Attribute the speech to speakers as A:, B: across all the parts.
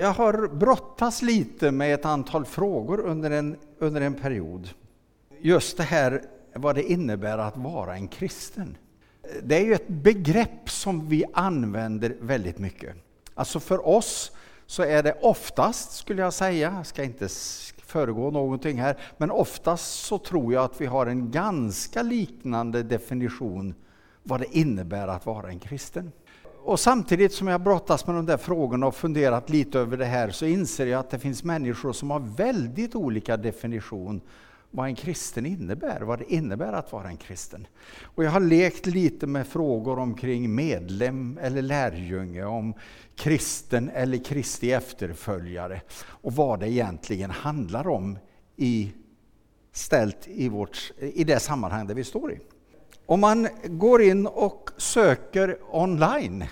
A: Jag har brottats lite med ett antal frågor under en, under en period. Just det här vad det innebär att vara en kristen. Det är ju ett begrepp som vi använder väldigt mycket. Alltså för oss så är det oftast, skulle jag säga, jag ska inte föregå någonting här, men oftast så tror jag att vi har en ganska liknande definition vad det innebär att vara en kristen. Och samtidigt som jag brottas med de där frågorna och funderat lite över det här så inser jag att det finns människor som har väldigt olika definition vad en kristen innebär, vad det innebär att vara en kristen. Och jag har lekt lite med frågor omkring medlem eller lärjunge, om kristen eller Kristi efterföljare och vad det egentligen handlar om i, ställt i, vårt, i det sammanhang där vi står i. Om man går in och söker online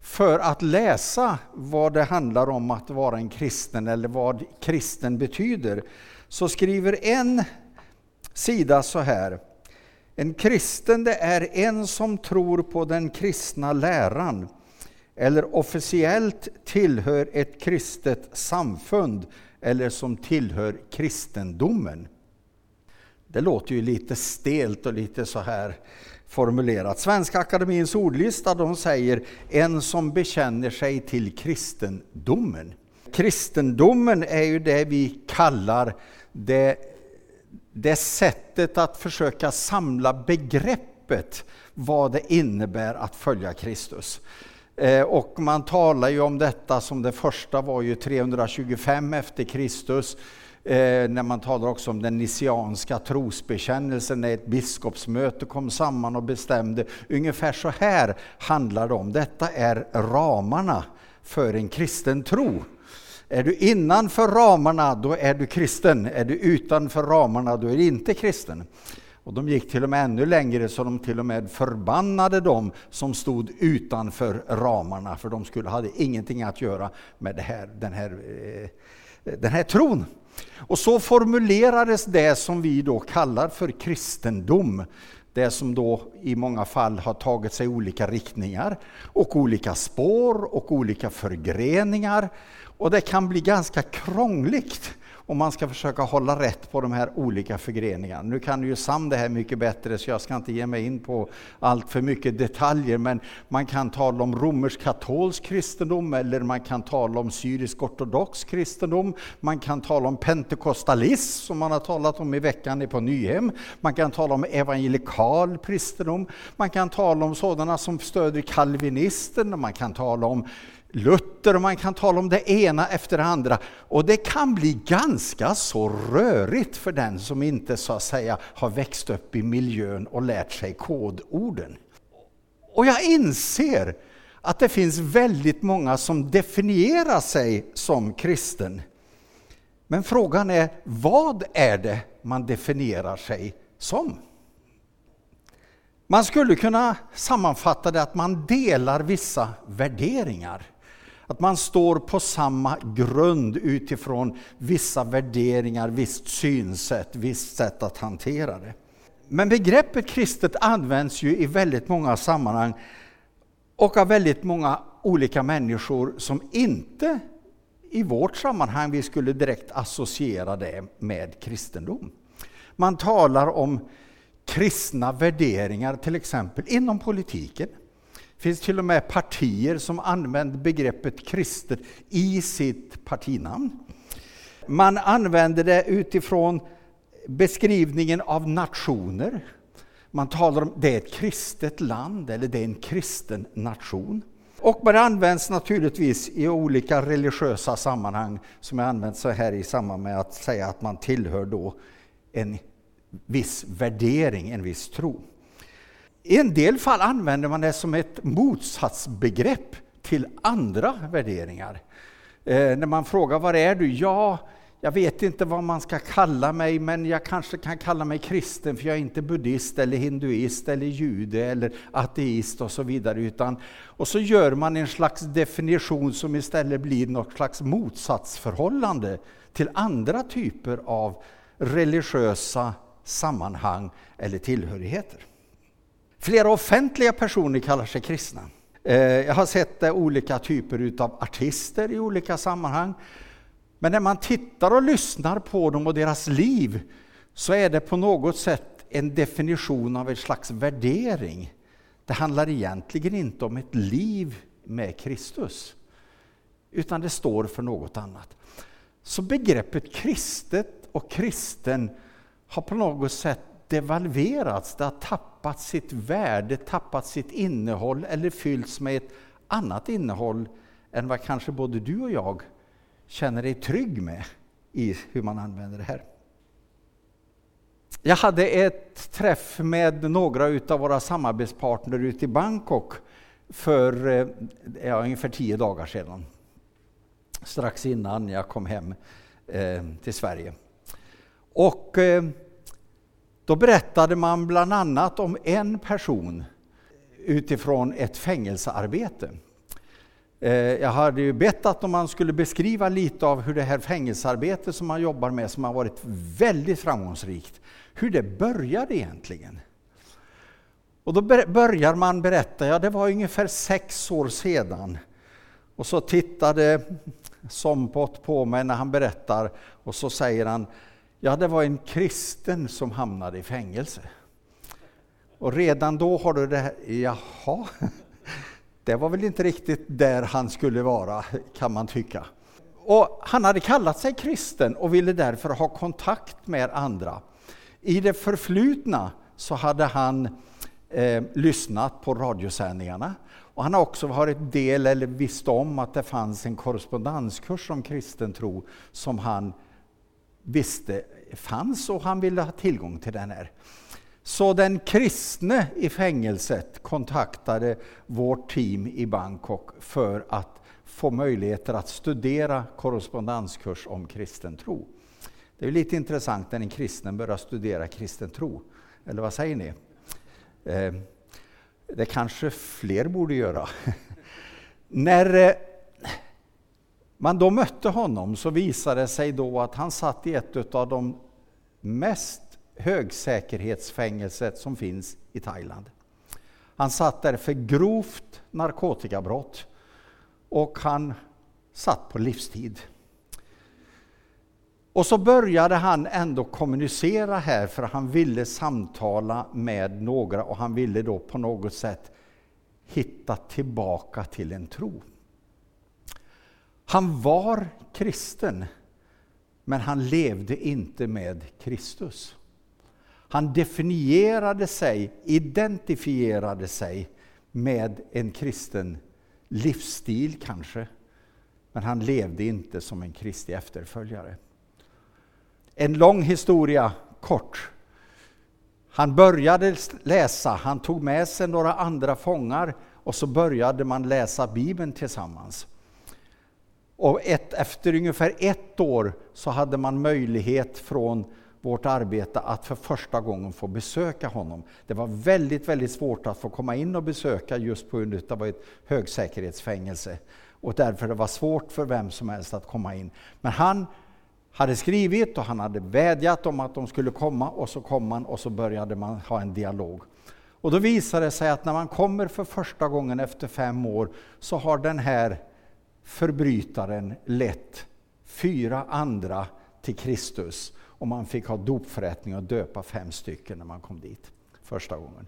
A: för att läsa vad det handlar om att vara en kristen eller vad kristen betyder, så skriver en sida så här. En kristen det är en som tror på den kristna läran eller officiellt tillhör ett kristet samfund eller som tillhör kristendomen. Det låter ju lite stelt och lite så här formulerat. Svenska Akademins ordlista de säger en som bekänner sig till kristendomen. Kristendomen är ju det vi kallar det, det sättet att försöka samla begreppet vad det innebär att följa Kristus. Eh, och man talar ju om detta som det första var ju 325 efter Kristus Eh, när man talar också om den nisianska trosbekännelsen, när ett biskopsmöte kom samman och bestämde. Ungefär så här handlar det om. Detta är ramarna för en kristen tro. Är du innanför ramarna, då är du kristen. Är du utanför ramarna, då är du inte kristen. Och de gick till och med ännu längre så de till och med förbannade dem som stod utanför ramarna för de skulle, hade ingenting att göra med det här, den, här, eh, den här tron. Och så formulerades det som vi då kallar för kristendom. Det som då i många fall har tagit sig olika riktningar och olika spår och olika förgreningar. Och det kan bli ganska krångligt och man ska försöka hålla rätt på de här olika förgreningarna. Nu kan ju Sam det här mycket bättre så jag ska inte ge mig in på allt för mycket detaljer men man kan tala om romersk-katolsk kristendom eller man kan tala om syrisk-ortodox kristendom. Man kan tala om pentekostalism som man har talat om i veckan på Nyhem. Man kan tala om evangelikal kristendom. Man kan tala om sådana som stöder kalvinisten. Man kan tala om Luther och man kan tala om det ena efter det andra. Och det kan bli ganska så rörigt för den som inte så att säga har växt upp i miljön och lärt sig kodorden. Och jag inser att det finns väldigt många som definierar sig som kristen. Men frågan är, vad är det man definierar sig som? Man skulle kunna sammanfatta det att man delar vissa värderingar. Att man står på samma grund utifrån vissa värderingar, visst synsätt, visst sätt att hantera det. Men begreppet kristet används ju i väldigt många sammanhang och av väldigt många olika människor som inte i vårt sammanhang vi skulle direkt associera det med kristendom. Man talar om kristna värderingar till exempel inom politiken. Det finns till och med partier som använder begreppet kristet i sitt partinamn. Man använder det utifrån beskrivningen av nationer. Man talar om det är ett kristet land eller det är en kristen nation. Och det används naturligtvis i olika religiösa sammanhang som jag använt så här i samband med att säga att man tillhör då en viss värdering, en viss tro. I en del fall använder man det som ett motsatsbegrepp till andra värderingar. Eh, när man frågar var är du? Ja, jag vet inte vad man ska kalla mig, men jag kanske kan kalla mig kristen för jag är inte buddhist eller hinduist eller jude eller ateist och så vidare. Utan, och så gör man en slags definition som istället blir något slags motsatsförhållande till andra typer av religiösa sammanhang eller tillhörigheter. Flera offentliga personer kallar sig kristna. Eh, jag har sett eh, olika typer av artister i olika sammanhang. Men när man tittar och lyssnar på dem och deras liv så är det på något sätt en definition av en slags värdering. Det handlar egentligen inte om ett liv med Kristus, utan det står för något annat. Så begreppet kristet och kristen har på något sätt devalverats, det har tappat sitt värde, tappat sitt innehåll eller fyllts med ett annat innehåll än vad kanske både du och jag känner dig trygg med i hur man använder det här. Jag hade ett träff med några av våra samarbetspartner ute i Bangkok för eh, ja, ungefär tio dagar sedan. Strax innan jag kom hem eh, till Sverige. Och eh, då berättade man bland annat om en person utifrån ett fängelsearbete. Eh, jag hade ju bett att man skulle beskriva lite av hur det här fängelsearbetet som man jobbar med, som har varit väldigt framgångsrikt, hur det började egentligen. Och då börjar man berätta, ja det var ungefär sex år sedan. Och så tittade Sompot på mig när han berättar och så säger han, ja det var en kristen som hamnade i fängelse. Och redan då har du det här, jaha, det var väl inte riktigt där han skulle vara kan man tycka. Och han hade kallat sig kristen och ville därför ha kontakt med andra. I det förflutna så hade han eh, lyssnat på radiosändningarna och han har också varit del eller visst om att det fanns en korrespondenskurs om kristen tro som han visste fanns och han ville ha tillgång till den här. Så den kristne i fängelset kontaktade vårt team i Bangkok för att få möjligheter att studera korrespondenskurs om kristen tro. Det är lite intressant när en kristen börjar studera kristen tro. Eller vad säger ni? Eh, det kanske fler borde göra. när eh, man då mötte honom så visade det sig då att han satt i ett av de mest högsäkerhetsfängelset som finns i Thailand. Han satt där för grovt narkotikabrott och han satt på livstid. Och så började han ändå kommunicera här för han ville samtala med några och han ville då på något sätt hitta tillbaka till en tro. Han var kristen, men han levde inte med Kristus. Han definierade sig, identifierade sig med en kristen livsstil kanske, men han levde inte som en Kristi efterföljare. En lång historia kort. Han började läsa, han tog med sig några andra fångar och så började man läsa Bibeln tillsammans. Och ett, efter ungefär ett år så hade man möjlighet från vårt arbete att för första gången få besöka honom. Det var väldigt, väldigt svårt att få komma in och besöka just på grund av att det var ett högsäkerhetsfängelse. Och därför det var svårt för vem som helst att komma in. Men han hade skrivit och han hade vädjat om att de skulle komma och så kom man och så började man ha en dialog. Och då visade det sig att när man kommer för första gången efter fem år så har den här förbrytaren lett fyra andra till Kristus och man fick ha dopförrättning och döpa fem stycken när man kom dit första gången.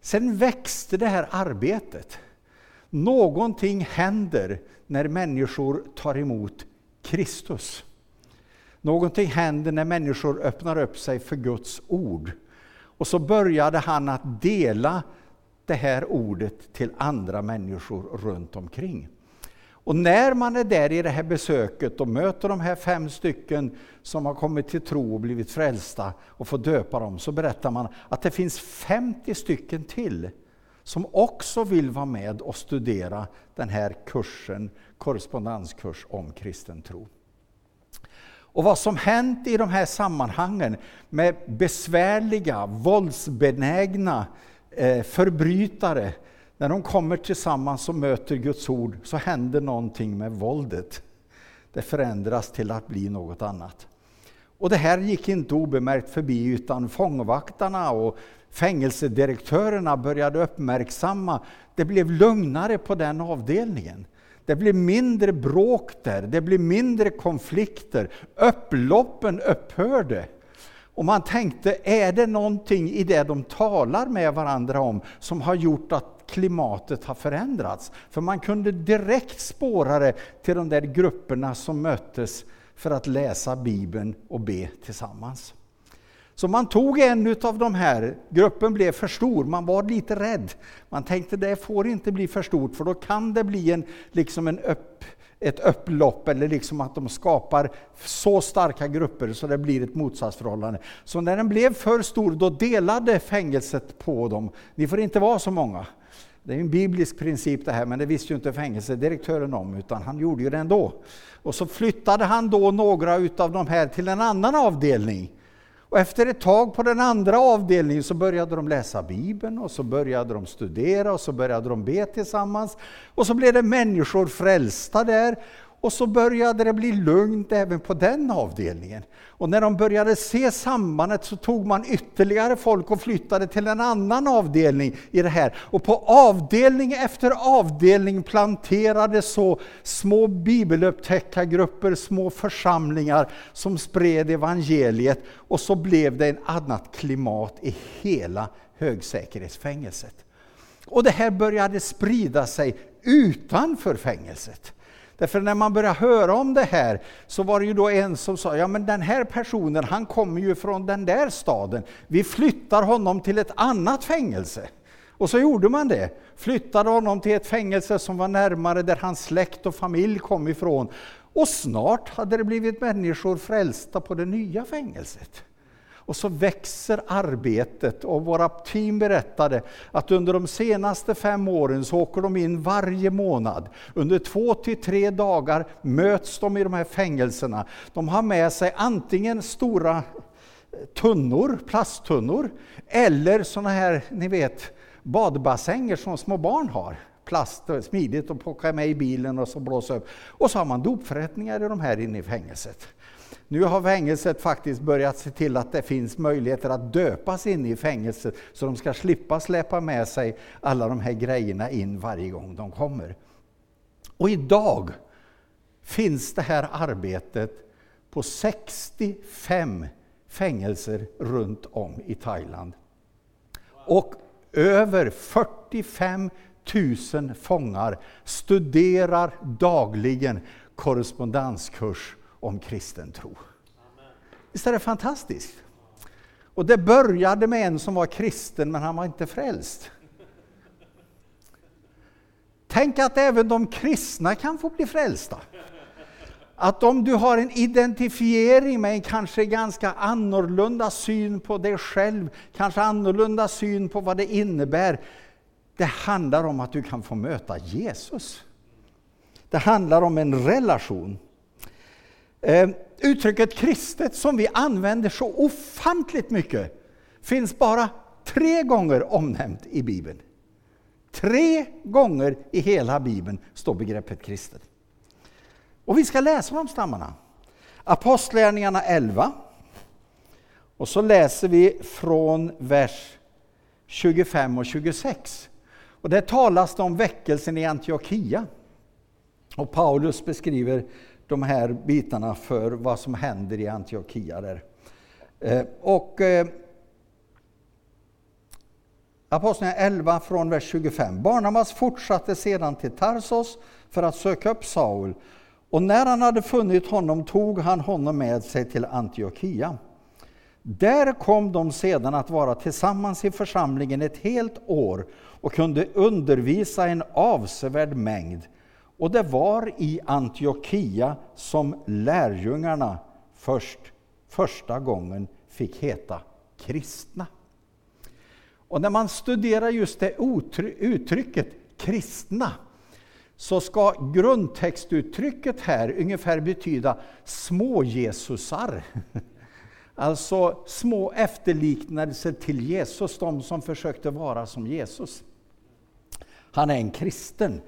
A: Sen växte det här arbetet. Någonting händer när människor tar emot Kristus. Någonting händer när människor öppnar upp sig för Guds ord. Och så började han att dela det här ordet till andra människor runt omkring. Och när man är där i det här besöket och möter de här fem stycken som har kommit till tro och blivit frälsta och får döpa dem, så berättar man att det finns 50 stycken till som också vill vara med och studera den här kursen, korrespondenskurs om kristen tro. Och vad som hänt i de här sammanhangen med besvärliga, våldsbenägna eh, förbrytare när de kommer tillsammans och möter Guds ord så händer någonting med våldet. Det förändras till att bli något annat. Och det här gick inte obemärkt förbi utan fångvaktarna och fängelsedirektörerna började uppmärksamma, det blev lugnare på den avdelningen. Det blev mindre bråk där, det blev mindre konflikter. Upploppen upphörde. Och man tänkte, är det någonting i det de talar med varandra om som har gjort att klimatet har förändrats? För man kunde direkt spåra det till de där grupperna som möttes för att läsa Bibeln och be tillsammans. Så man tog en av de här, gruppen blev för stor, man var lite rädd. Man tänkte det får inte bli för stort för då kan det bli en, liksom en upp, ett upplopp eller liksom att de skapar så starka grupper så det blir ett motsatsförhållande. Så när den blev för stor då delade fängelset på dem. Ni får inte vara så många. Det är en biblisk princip det här, men det visste ju inte fängelsedirektören om, utan han gjorde ju det ändå. Och så flyttade han då några utav de här till en annan avdelning. Och efter ett tag på den andra avdelningen så började de läsa Bibeln och så började de studera och så började de be tillsammans. Och så blev det människor frälsta där och så började det bli lugnt även på den avdelningen. Och när de började se sambandet så tog man ytterligare folk och flyttade till en annan avdelning i det här. Och på avdelning efter avdelning planterades så små bibelupptäckargrupper, små församlingar som spred evangeliet. Och så blev det ett annat klimat i hela högsäkerhetsfängelset. Och det här började sprida sig utanför fängelset. Därför när man började höra om det här så var det ju då en som sa, ja men den här personen han kommer ju från den där staden. Vi flyttar honom till ett annat fängelse. Och så gjorde man det. Flyttade honom till ett fängelse som var närmare där hans släkt och familj kom ifrån. Och snart hade det blivit människor frälsta på det nya fängelset. Och så växer arbetet och våra team berättade att under de senaste fem åren så åker de in varje månad. Under två till tre dagar möts de i de här fängelserna. De har med sig antingen stora eh, tunnor, plasttunnor, eller sådana här, ni vet, badbassänger som små barn har plast, eh, smidigt att plocka med i bilen och så blåsa upp. Och så har man dopförrättningar i de här inne i fängelset. Nu har fängelset faktiskt börjat se till att det finns möjligheter att döpas in i fängelset så de ska slippa släpa med sig alla de här grejerna in varje gång de kommer. Och idag finns det här arbetet på 65 fängelser runt om i Thailand. Och över 45 000 fångar studerar dagligen korrespondenskurs om kristen tro. Visst är det fantastiskt? Och det började med en som var kristen men han var inte frälst. Tänk att även de kristna kan få bli frälsta. Att om du har en identifiering med en kanske ganska annorlunda syn på dig själv, kanske annorlunda syn på vad det innebär. Det handlar om att du kan få möta Jesus. Det handlar om en relation. Eh, uttrycket kristet som vi använder så ofantligt mycket finns bara tre gånger omnämnt i Bibeln. Tre gånger i hela Bibeln står begreppet kristet. Och vi ska läsa om stammarna. Apostlagärningarna 11. Och så läser vi från vers 25 och 26. Och där talas det om väckelsen i Antiochia. Och Paulus beskriver de här bitarna för vad som händer i Antiochia. Där. Eh, och eh, Apostlagärningarna 11 från vers 25. Barnabas fortsatte sedan till Tarsos för att söka upp Saul och när han hade funnit honom tog han honom med sig till Antiochia. Där kom de sedan att vara tillsammans i församlingen ett helt år och kunde undervisa en avsevärd mängd och det var i Antiochia som lärjungarna först, första gången fick heta kristna. Och när man studerar just det uttrycket kristna så ska grundtextuttrycket här ungefär betyda små-Jesusar. Alltså små efterliknelser till Jesus, de som försökte vara som Jesus. Han är en kristen.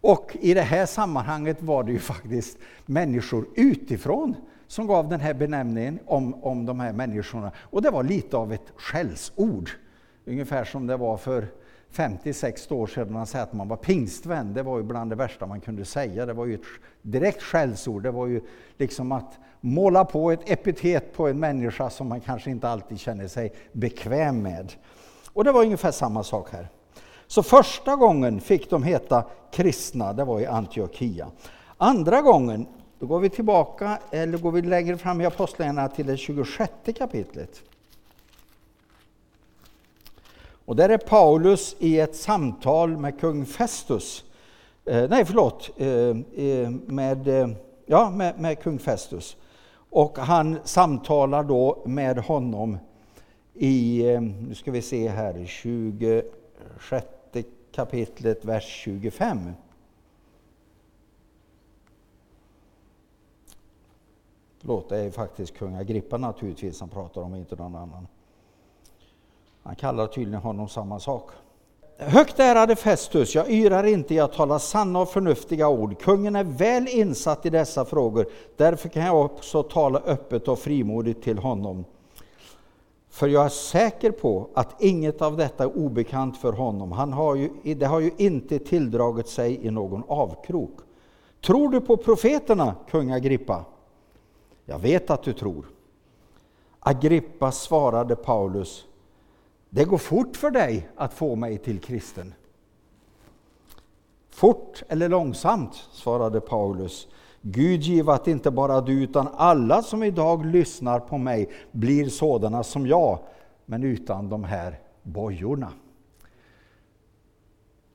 A: Och i det här sammanhanget var det ju faktiskt människor utifrån som gav den här benämningen om, om de här människorna. Och det var lite av ett skällsord. ungefär som det var för 50-60 år sedan man säger att man var pingstvän. Det var ju bland det värsta man kunde säga. Det var ju ett direkt skällsord. Det var ju liksom att måla på ett epitet på en människa som man kanske inte alltid känner sig bekväm med. Och det var ungefär samma sak här. Så första gången fick de heta kristna, det var i Antiochia. Andra gången, då går vi tillbaka, eller går vi längre fram i Apostlagärningarna till det 26 kapitlet. Och där är Paulus i ett samtal med kung Festus. Eh, nej, förlåt, eh, eh med, eh, ja, med, med kung Festus. Och han samtalar då med honom i, eh, nu ska vi se här, 26 kapitlet, vers 25. Förlåt, det är faktiskt kung Agrippa naturligtvis han pratar om, inte någon annan. Han kallar tydligen honom samma sak. Högt ärade Festus, jag yrar inte, jag talar sanna och förnuftiga ord. Kungen är väl insatt i dessa frågor, därför kan jag också tala öppet och frimodigt till honom. För jag är säker på att inget av detta är obekant för honom. Han har ju, det har ju inte tilldragit sig i någon avkrok. Tror du på profeterna, kung Agrippa? Jag vet att du tror. Agrippa svarade Paulus, det går fort för dig att få mig till kristen. Fort eller långsamt, svarade Paulus. Gud give att inte bara du utan alla som idag lyssnar på mig blir sådana som jag, men utan de här bojorna.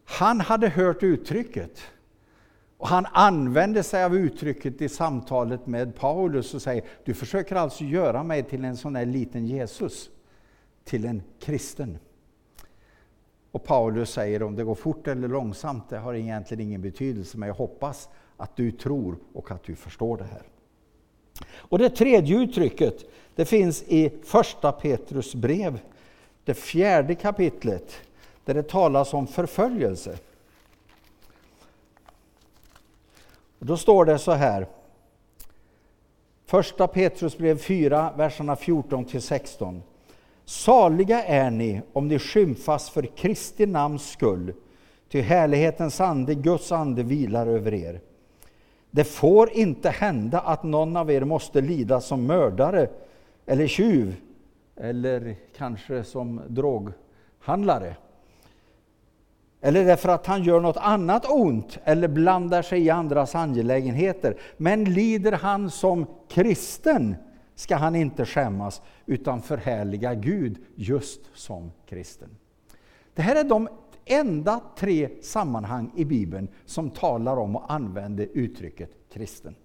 A: Han hade hört uttrycket och han använde sig av uttrycket i samtalet med Paulus och säger, du försöker alltså göra mig till en sån här liten Jesus till en kristen. Och Paulus säger om det går fort eller långsamt, det har egentligen ingen betydelse, men jag hoppas att du tror och att du förstår det här. Och det tredje uttrycket, det finns i första Petrus brev, det fjärde kapitlet, där det talas om förföljelse. Och då står det så här, första Petrus brev 4, verserna 14 till 16. Saliga är ni om ni skymfas för Kristi namns skull, ty härlighetens ande, Guds ande, vilar över er. Det får inte hända att någon av er måste lida som mördare eller tjuv eller kanske som droghandlare. Eller därför att han gör något annat ont eller blandar sig i andras angelägenheter. Men lider han som kristen ska han inte skämmas utan förhärliga Gud just som kristen. Det här är de enda tre sammanhang i Bibeln som talar om och använder uttrycket kristen.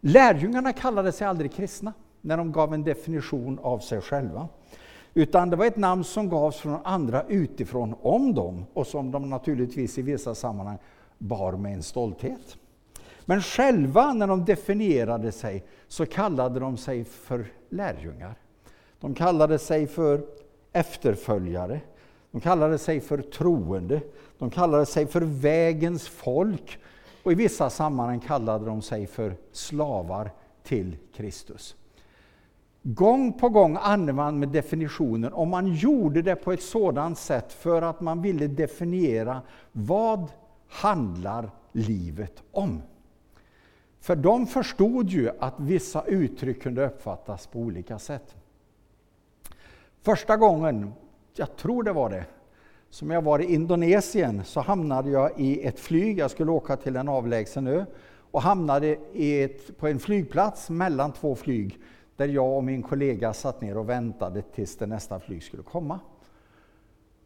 A: Lärjungarna kallade sig aldrig kristna när de gav en definition av sig själva. Utan det var ett namn som gavs från andra utifrån om dem och som de naturligtvis i vissa sammanhang bar med en stolthet. Men själva när de definierade sig så kallade de sig för lärjungar. De kallade sig för efterföljare. De kallade sig för troende. De kallade sig för vägens folk. Och i vissa sammanhang kallade de sig för slavar till Kristus. Gång på gång använde man med definitionen, och man gjorde det på ett sådant sätt för att man ville definiera vad handlar livet om? För de förstod ju att vissa uttryck kunde uppfattas på olika sätt. Första gången, jag tror det var det, som jag var i Indonesien så hamnade jag i ett flyg, jag skulle åka till en avlägsen ö och hamnade i ett, på en flygplats mellan två flyg där jag och min kollega satt ner och väntade tills det nästa flyg skulle komma.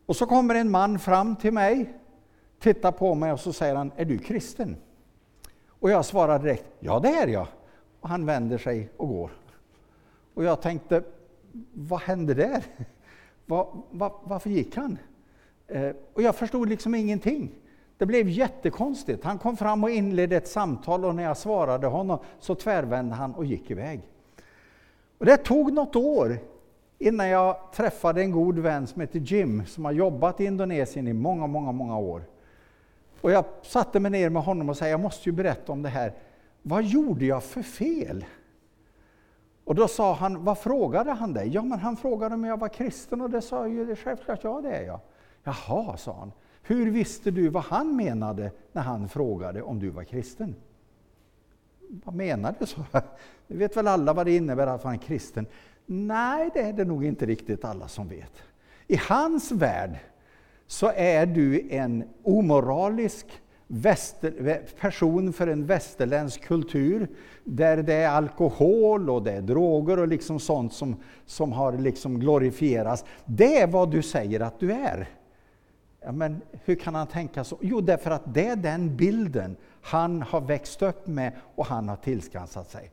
A: Och så kommer en man fram till mig, tittar på mig och så säger han, är du kristen? Och jag svarar direkt, ja det är jag. Och han vänder sig och går. Och jag tänkte, vad hände där? Var, var, varför gick han? Eh, och jag förstod liksom ingenting. Det blev jättekonstigt. Han kom fram och inledde ett samtal och när jag svarade honom så tvärvände han och gick iväg. Och det tog något år innan jag träffade en god vän som heter Jim som har jobbat i Indonesien i många, många, många år. Och jag satte mig ner med honom och sa, jag måste ju berätta om det här. Vad gjorde jag för fel? Och då sa han, vad frågade han dig? Ja, men han frågade om jag var kristen och det sa jag ju självklart, ja det är jag. Jaha, sa han. Hur visste du vad han menade när han frågade om du var kristen? Vad menar du? så? Vi vet väl alla vad det innebär att vara en kristen? Nej, det är det nog inte riktigt alla som vet. I hans värld så är du en omoralisk väster, person för en västerländsk kultur där det är alkohol och det är droger och liksom sånt som, som har liksom glorifierats. Det är vad du säger att du är. Ja, men hur kan han tänka så? Jo, därför att det är den bilden han har växt upp med och han har tillskansat sig.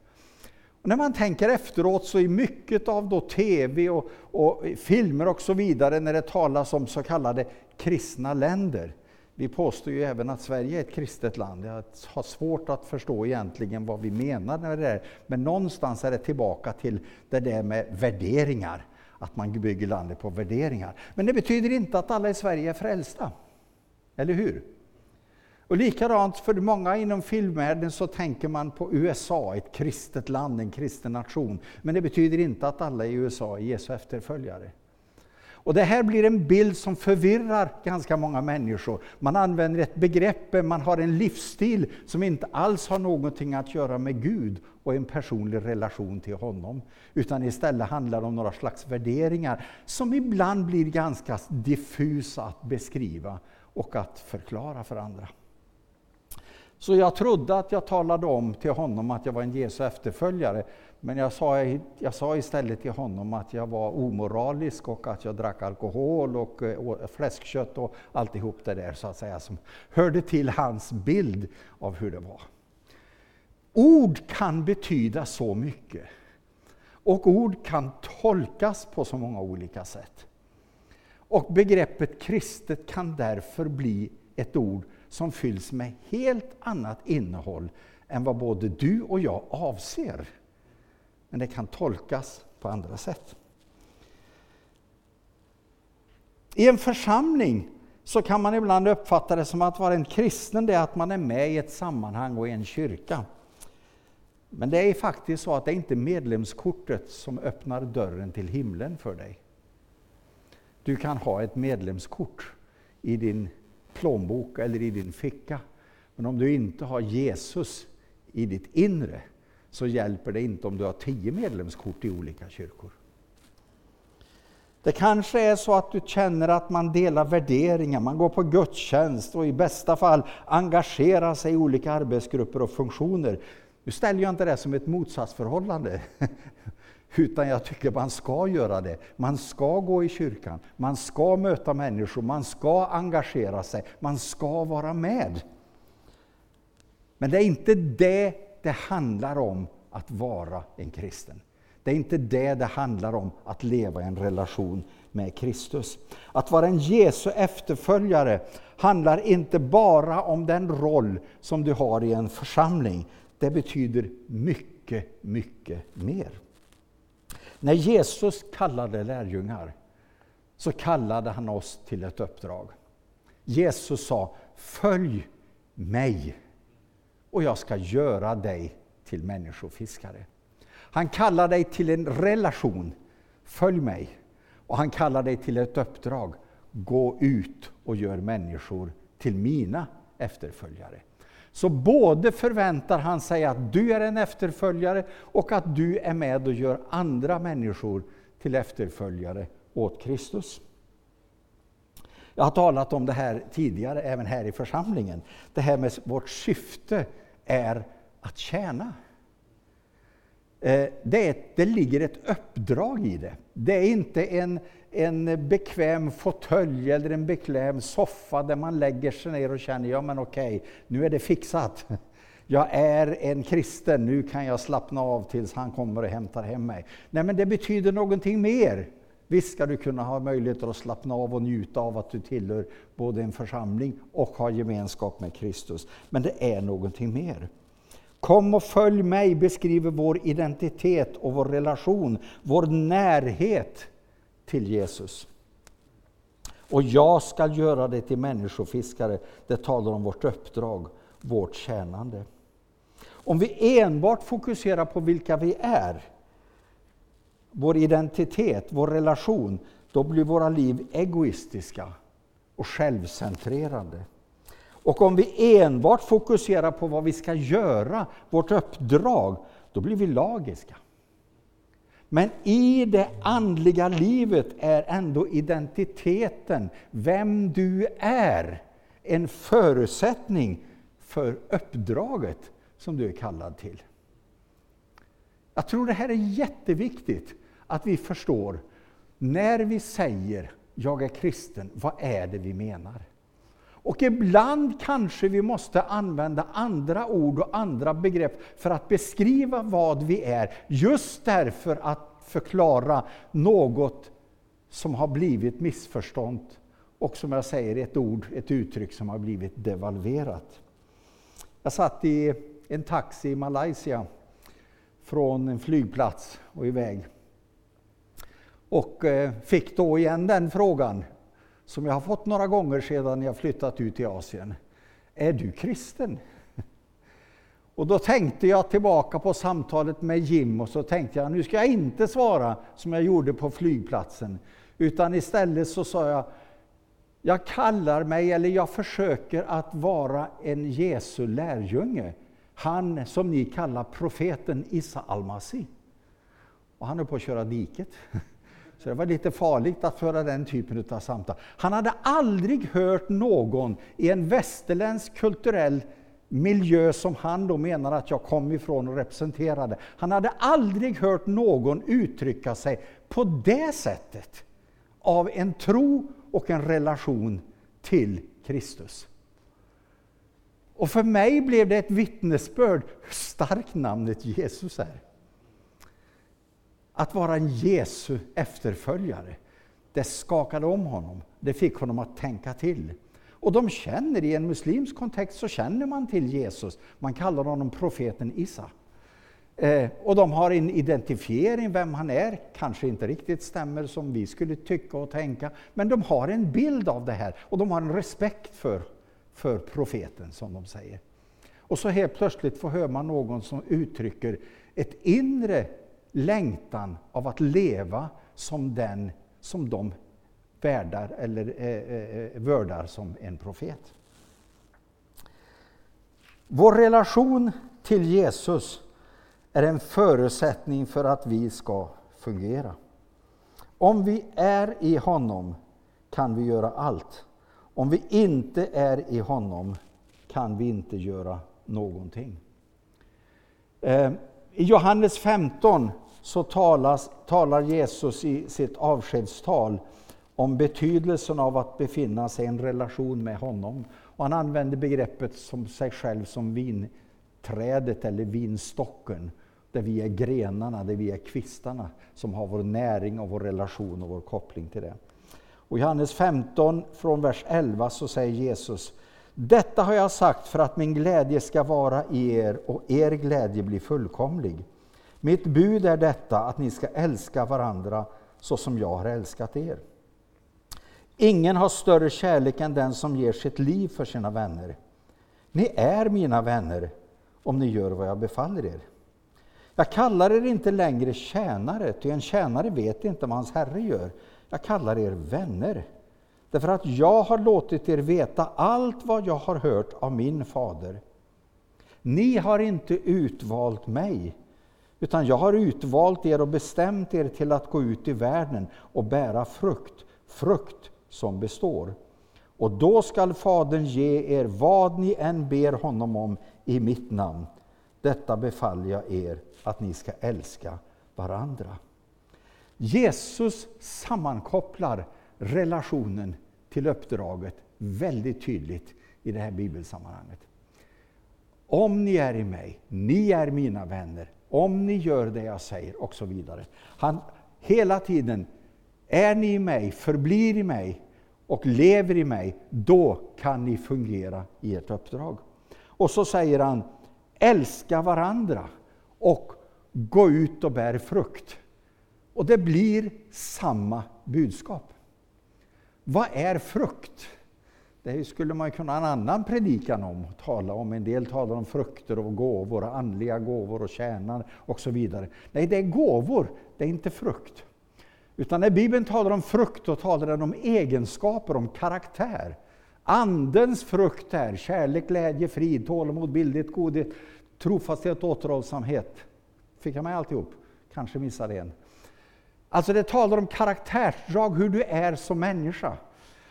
A: Och när man tänker efteråt så är mycket av då tv och, och, filmer och så vidare när det talas om så kallade kristna länder. Vi påstår ju även att Sverige är ett kristet land. Jag har svårt att förstå egentligen vad vi menar med det där. Men någonstans är det tillbaka till det där med värderingar. Att man bygger landet på värderingar. Men det betyder inte att alla i Sverige är frälsta. Eller hur? Och likadant för många inom filmvärlden så tänker man på USA, ett kristet land, en kristen nation. Men det betyder inte att alla i USA är Jesu efterföljare. Och det här blir en bild som förvirrar ganska många människor. Man använder ett begrepp, man har en livsstil som inte alls har någonting att göra med Gud och en personlig relation till honom. Utan istället handlar det om några slags värderingar som ibland blir ganska diffusa att beskriva och att förklara för andra. Så jag trodde att jag talade om till honom att jag var en Jesu efterföljare. Men jag sa, jag sa istället till honom att jag var omoralisk och att jag drack alkohol och, eh, och fläskkött och alltihop det där så att säga som hörde till hans bild av hur det var. Ord kan betyda så mycket. Och ord kan tolkas på så många olika sätt. Och begreppet kristet kan därför bli ett ord som fylls med helt annat innehåll än vad både du och jag avser. Men det kan tolkas på andra sätt. I en församling så kan man ibland uppfatta det som att vara en kristen, det är att man är med i ett sammanhang och i en kyrka. Men det är faktiskt så att det är inte medlemskortet som öppnar dörren till himlen för dig. Du kan ha ett medlemskort i din plånbok eller i din ficka. Men om du inte har Jesus i ditt inre så hjälper det inte om du har tio medlemskort i olika kyrkor. Det kanske är så att du känner att man delar värderingar, man går på gudstjänst och i bästa fall engagerar sig i olika arbetsgrupper och funktioner. Nu ställer jag inte det som ett motsatsförhållande. Utan jag tycker man ska göra det. Man ska gå i kyrkan, man ska möta människor, man ska engagera sig, man ska vara med. Men det är inte det det handlar om att vara en kristen. Det är inte det det handlar om att leva i en relation med Kristus. Att vara en Jesu efterföljare handlar inte bara om den roll som du har i en församling. Det betyder mycket, mycket mer. När Jesus kallade lärjungar så kallade han oss till ett uppdrag. Jesus sa Följ mig och jag ska göra dig till människofiskare. Han kallar dig till en relation. Följ mig. Och han kallar dig till ett uppdrag. Gå ut och gör människor till mina efterföljare. Så både förväntar han sig att du är en efterföljare och att du är med och gör andra människor till efterföljare åt Kristus. Jag har talat om det här tidigare, även här i församlingen. Det här med vårt syfte är att tjäna. Eh, det, är, det ligger ett uppdrag i det. Det är inte en, en bekväm fåtölj eller en bekväm soffa där man lägger sig ner och känner ja men okej, nu är det fixat. Jag är en kristen, nu kan jag slappna av tills han kommer och hämtar hem mig. Nej, men det betyder någonting mer. Visst ska du kunna ha möjligheter att slappna av och njuta av att du tillhör både en församling och har gemenskap med Kristus. Men det är någonting mer. Kom och följ mig beskriver vår identitet och vår relation, vår närhet till Jesus. Och jag ska göra det till människofiskare. Det talar om vårt uppdrag, vårt tjänande. Om vi enbart fokuserar på vilka vi är, vår identitet, vår relation, då blir våra liv egoistiska och självcentrerade. Och om vi enbart fokuserar på vad vi ska göra, vårt uppdrag, då blir vi lagiska. Men i det andliga livet är ändå identiteten, vem du är, en förutsättning för uppdraget som du är kallad till. Jag tror det här är jätteviktigt att vi förstår. När vi säger jag är kristen, vad är det vi menar? Och ibland kanske vi måste använda andra ord och andra begrepp för att beskriva vad vi är, just därför att förklara något som har blivit missförstånd och som jag säger ett ord, ett uttryck som har blivit devalverat. Jag satt i en taxi i Malaysia från en flygplats och iväg. Och eh, fick då igen den frågan som jag har fått några gånger sedan jag flyttat ut i Asien. Är du kristen? Och då tänkte jag tillbaka på samtalet med Jim och så tänkte jag nu ska jag inte svara som jag gjorde på flygplatsen. Utan istället så sa jag, jag kallar mig, eller jag försöker att vara en Jesu lärjunge. Han som ni kallar profeten Isa Almasi. Och han är på att köra diket. Så det var lite farligt att föra den typen av samtal. Han hade aldrig hört någon i en västerländsk kulturell miljö som han då menar att jag kom ifrån och representerade. Han hade aldrig hört någon uttrycka sig på det sättet av en tro och en relation till Kristus. Och för mig blev det ett vittnesbörd hur starkt namnet Jesus är. Att vara en Jesu efterföljare, det skakade om honom. Det fick honom att tänka till. Och de känner, i en muslimsk kontext så känner man till Jesus. Man kallar honom profeten Isa. Eh, och de har en identifiering vem han är, kanske inte riktigt stämmer som vi skulle tycka och tänka, men de har en bild av det här och de har en respekt för, för profeten som de säger. Och så helt plötsligt får hör man någon som uttrycker ett inre längtan av att leva som den som de värdar eller eh, eh, eh, vördar som en profet. Vår relation till Jesus är en förutsättning för att vi ska fungera. Om vi är i honom kan vi göra allt. Om vi inte är i honom kan vi inte göra någonting. Eh, i Johannes 15 så talas, talar Jesus i sitt avskedstal om betydelsen av att befinna sig i en relation med honom. Och han använder begreppet som sig själv som vinträdet eller vinstocken. Där vi är grenarna, där vi är kvistarna som har vår näring och vår relation och vår koppling till det. Och I Johannes 15 från vers 11 så säger Jesus detta har jag sagt för att min glädje ska vara i er och er glädje bli fullkomlig. Mitt bud är detta att ni ska älska varandra så som jag har älskat er. Ingen har större kärlek än den som ger sitt liv för sina vänner. Ni är mina vänner om ni gör vad jag befaller er. Jag kallar er inte längre tjänare, ty en tjänare vet inte vad hans herre gör. Jag kallar er vänner, därför att jag har låtit er veta allt vad jag har hört av min fader. Ni har inte utvalt mig, utan jag har utvalt er och bestämt er till att gå ut i världen och bära frukt, frukt som består. Och då skall Fadern ge er vad ni än ber honom om i mitt namn. Detta befaller jag er, att ni ska älska varandra. Jesus sammankopplar relationen till uppdraget väldigt tydligt i det här bibelsammanhanget. Om ni är i mig, ni är mina vänner, om ni gör det jag säger och så vidare. Han hela tiden är ni i mig, förblir i mig och lever i mig, då kan ni fungera i ert uppdrag. Och så säger han, älska varandra och gå ut och bär frukt. Och det blir samma budskap. Vad är frukt? Det skulle man kunna ha en annan predikan om, tala om. En del talar om frukter och gåvor, andliga gåvor och tjänar och så vidare. Nej, det är gåvor, det är inte frukt. Utan när Bibeln talar om frukt, då talar den om egenskaper, om karaktär. Andens frukt är kärlek, glädje, frid, tålamod, bildligt, godhet, trofasthet, återhållsamhet. Fick jag med alltihop? Kanske missade en. Alltså det talar om karaktärsdrag, hur du är som människa.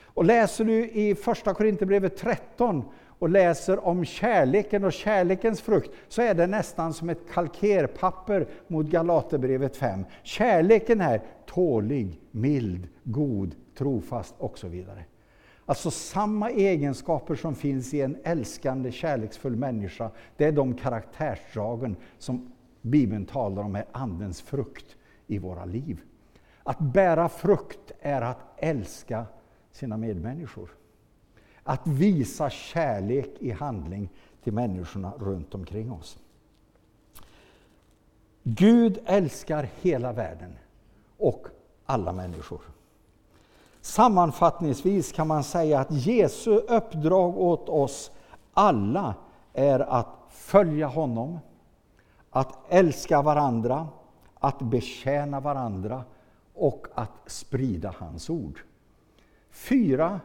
A: Och läser du i första Korinthierbrevet 13 och läser om kärleken och kärlekens frukt, så är det nästan som ett kalkerpapper mot Galaterbrevet 5. Kärleken är tålig, mild, god, trofast och så vidare. Alltså samma egenskaper som finns i en älskande, kärleksfull människa, det är de karaktärsdragen som Bibeln talar om är Andens frukt i våra liv. Att bära frukt är att älska sina medmänniskor. Att visa kärlek i handling till människorna runt omkring oss. Gud älskar hela världen och alla människor. Sammanfattningsvis kan man säga att Jesu uppdrag åt oss alla är att följa honom, att älska varandra, att betjäna varandra och att sprida hans ord. Fyra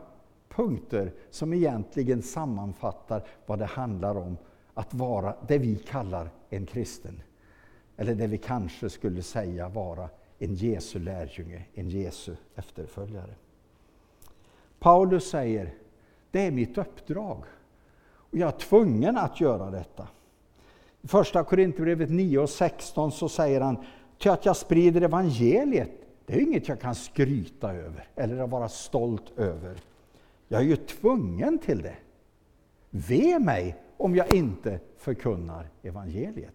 A: punkter som egentligen sammanfattar vad det handlar om att vara det vi kallar en kristen. Eller det vi kanske skulle säga vara en Jesu lärjunge, en Jesu efterföljare. Paulus säger, det är mitt uppdrag. Och jag är tvungen att göra detta. I första Korinthierbrevet 9 och 16 så säger han, till att jag sprider evangeliet, det är inget jag kan skryta över eller vara stolt över. Jag är ju tvungen till det. Ve mig om jag inte förkunnar evangeliet.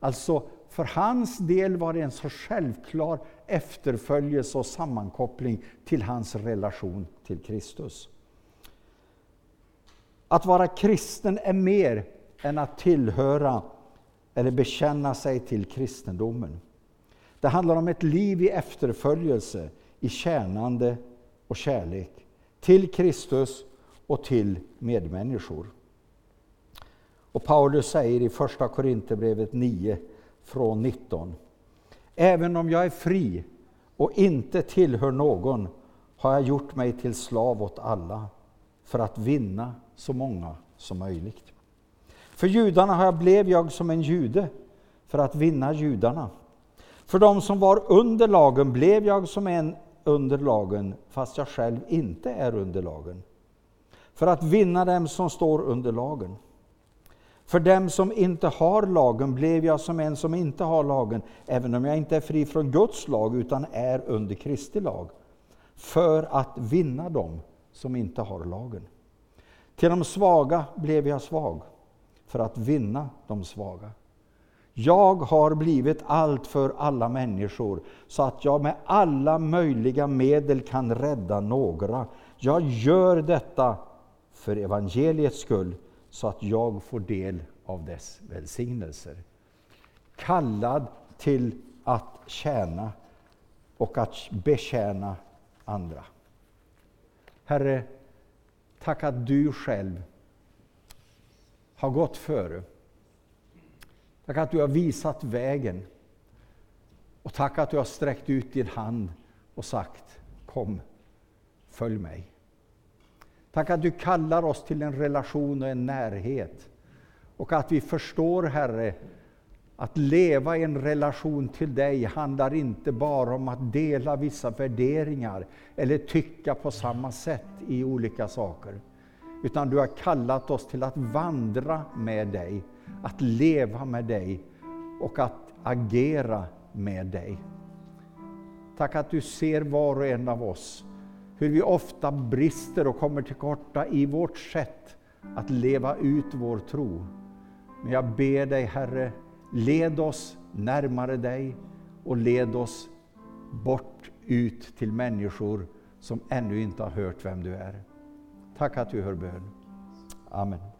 A: Alltså, för hans del var det en så självklar efterföljelse och sammankoppling till hans relation till Kristus. Att vara kristen är mer än att tillhöra eller bekänna sig till kristendomen. Det handlar om ett liv i efterföljelse, i tjänande och kärlek till Kristus och till medmänniskor. Och Paulus säger i Första Korinthierbrevet 9 från 19. Även om jag är fri och inte tillhör någon har jag gjort mig till slav åt alla för att vinna så många som möjligt. För judarna har jag blev jag som en jude för att vinna judarna. För dem som var under lagen blev jag som en under lagen, fast jag själv inte är under lagen. För att vinna dem som står under lagen. För dem som inte har lagen blev jag som en som inte har lagen, även om jag inte är fri från Guds lag utan är under Kristi lag, för att vinna dem som inte har lagen. Till de svaga blev jag svag, för att vinna de svaga. Jag har blivit allt för alla människor, så att jag med alla möjliga medel kan rädda några. Jag gör detta för evangeliets skull, så att jag får del av dess välsignelser. Kallad till att tjäna och att betjäna andra. Herre, tack att du själv har gått före Tack att du har visat vägen. Och tack att du har sträckt ut din hand och sagt Kom, följ mig. Tack att du kallar oss till en relation och en närhet. Och att vi förstår, Herre, att leva i en relation till dig handlar inte bara om att dela vissa värderingar eller tycka på samma sätt i olika saker. Utan du har kallat oss till att vandra med dig att leva med dig och att agera med dig. Tack att du ser var och en av oss, hur vi ofta brister och kommer till korta i vårt sätt att leva ut vår tro. Men jag ber dig Herre, led oss närmare dig och led oss bort ut till människor som ännu inte har hört vem du är. Tack att du hör bön. Amen.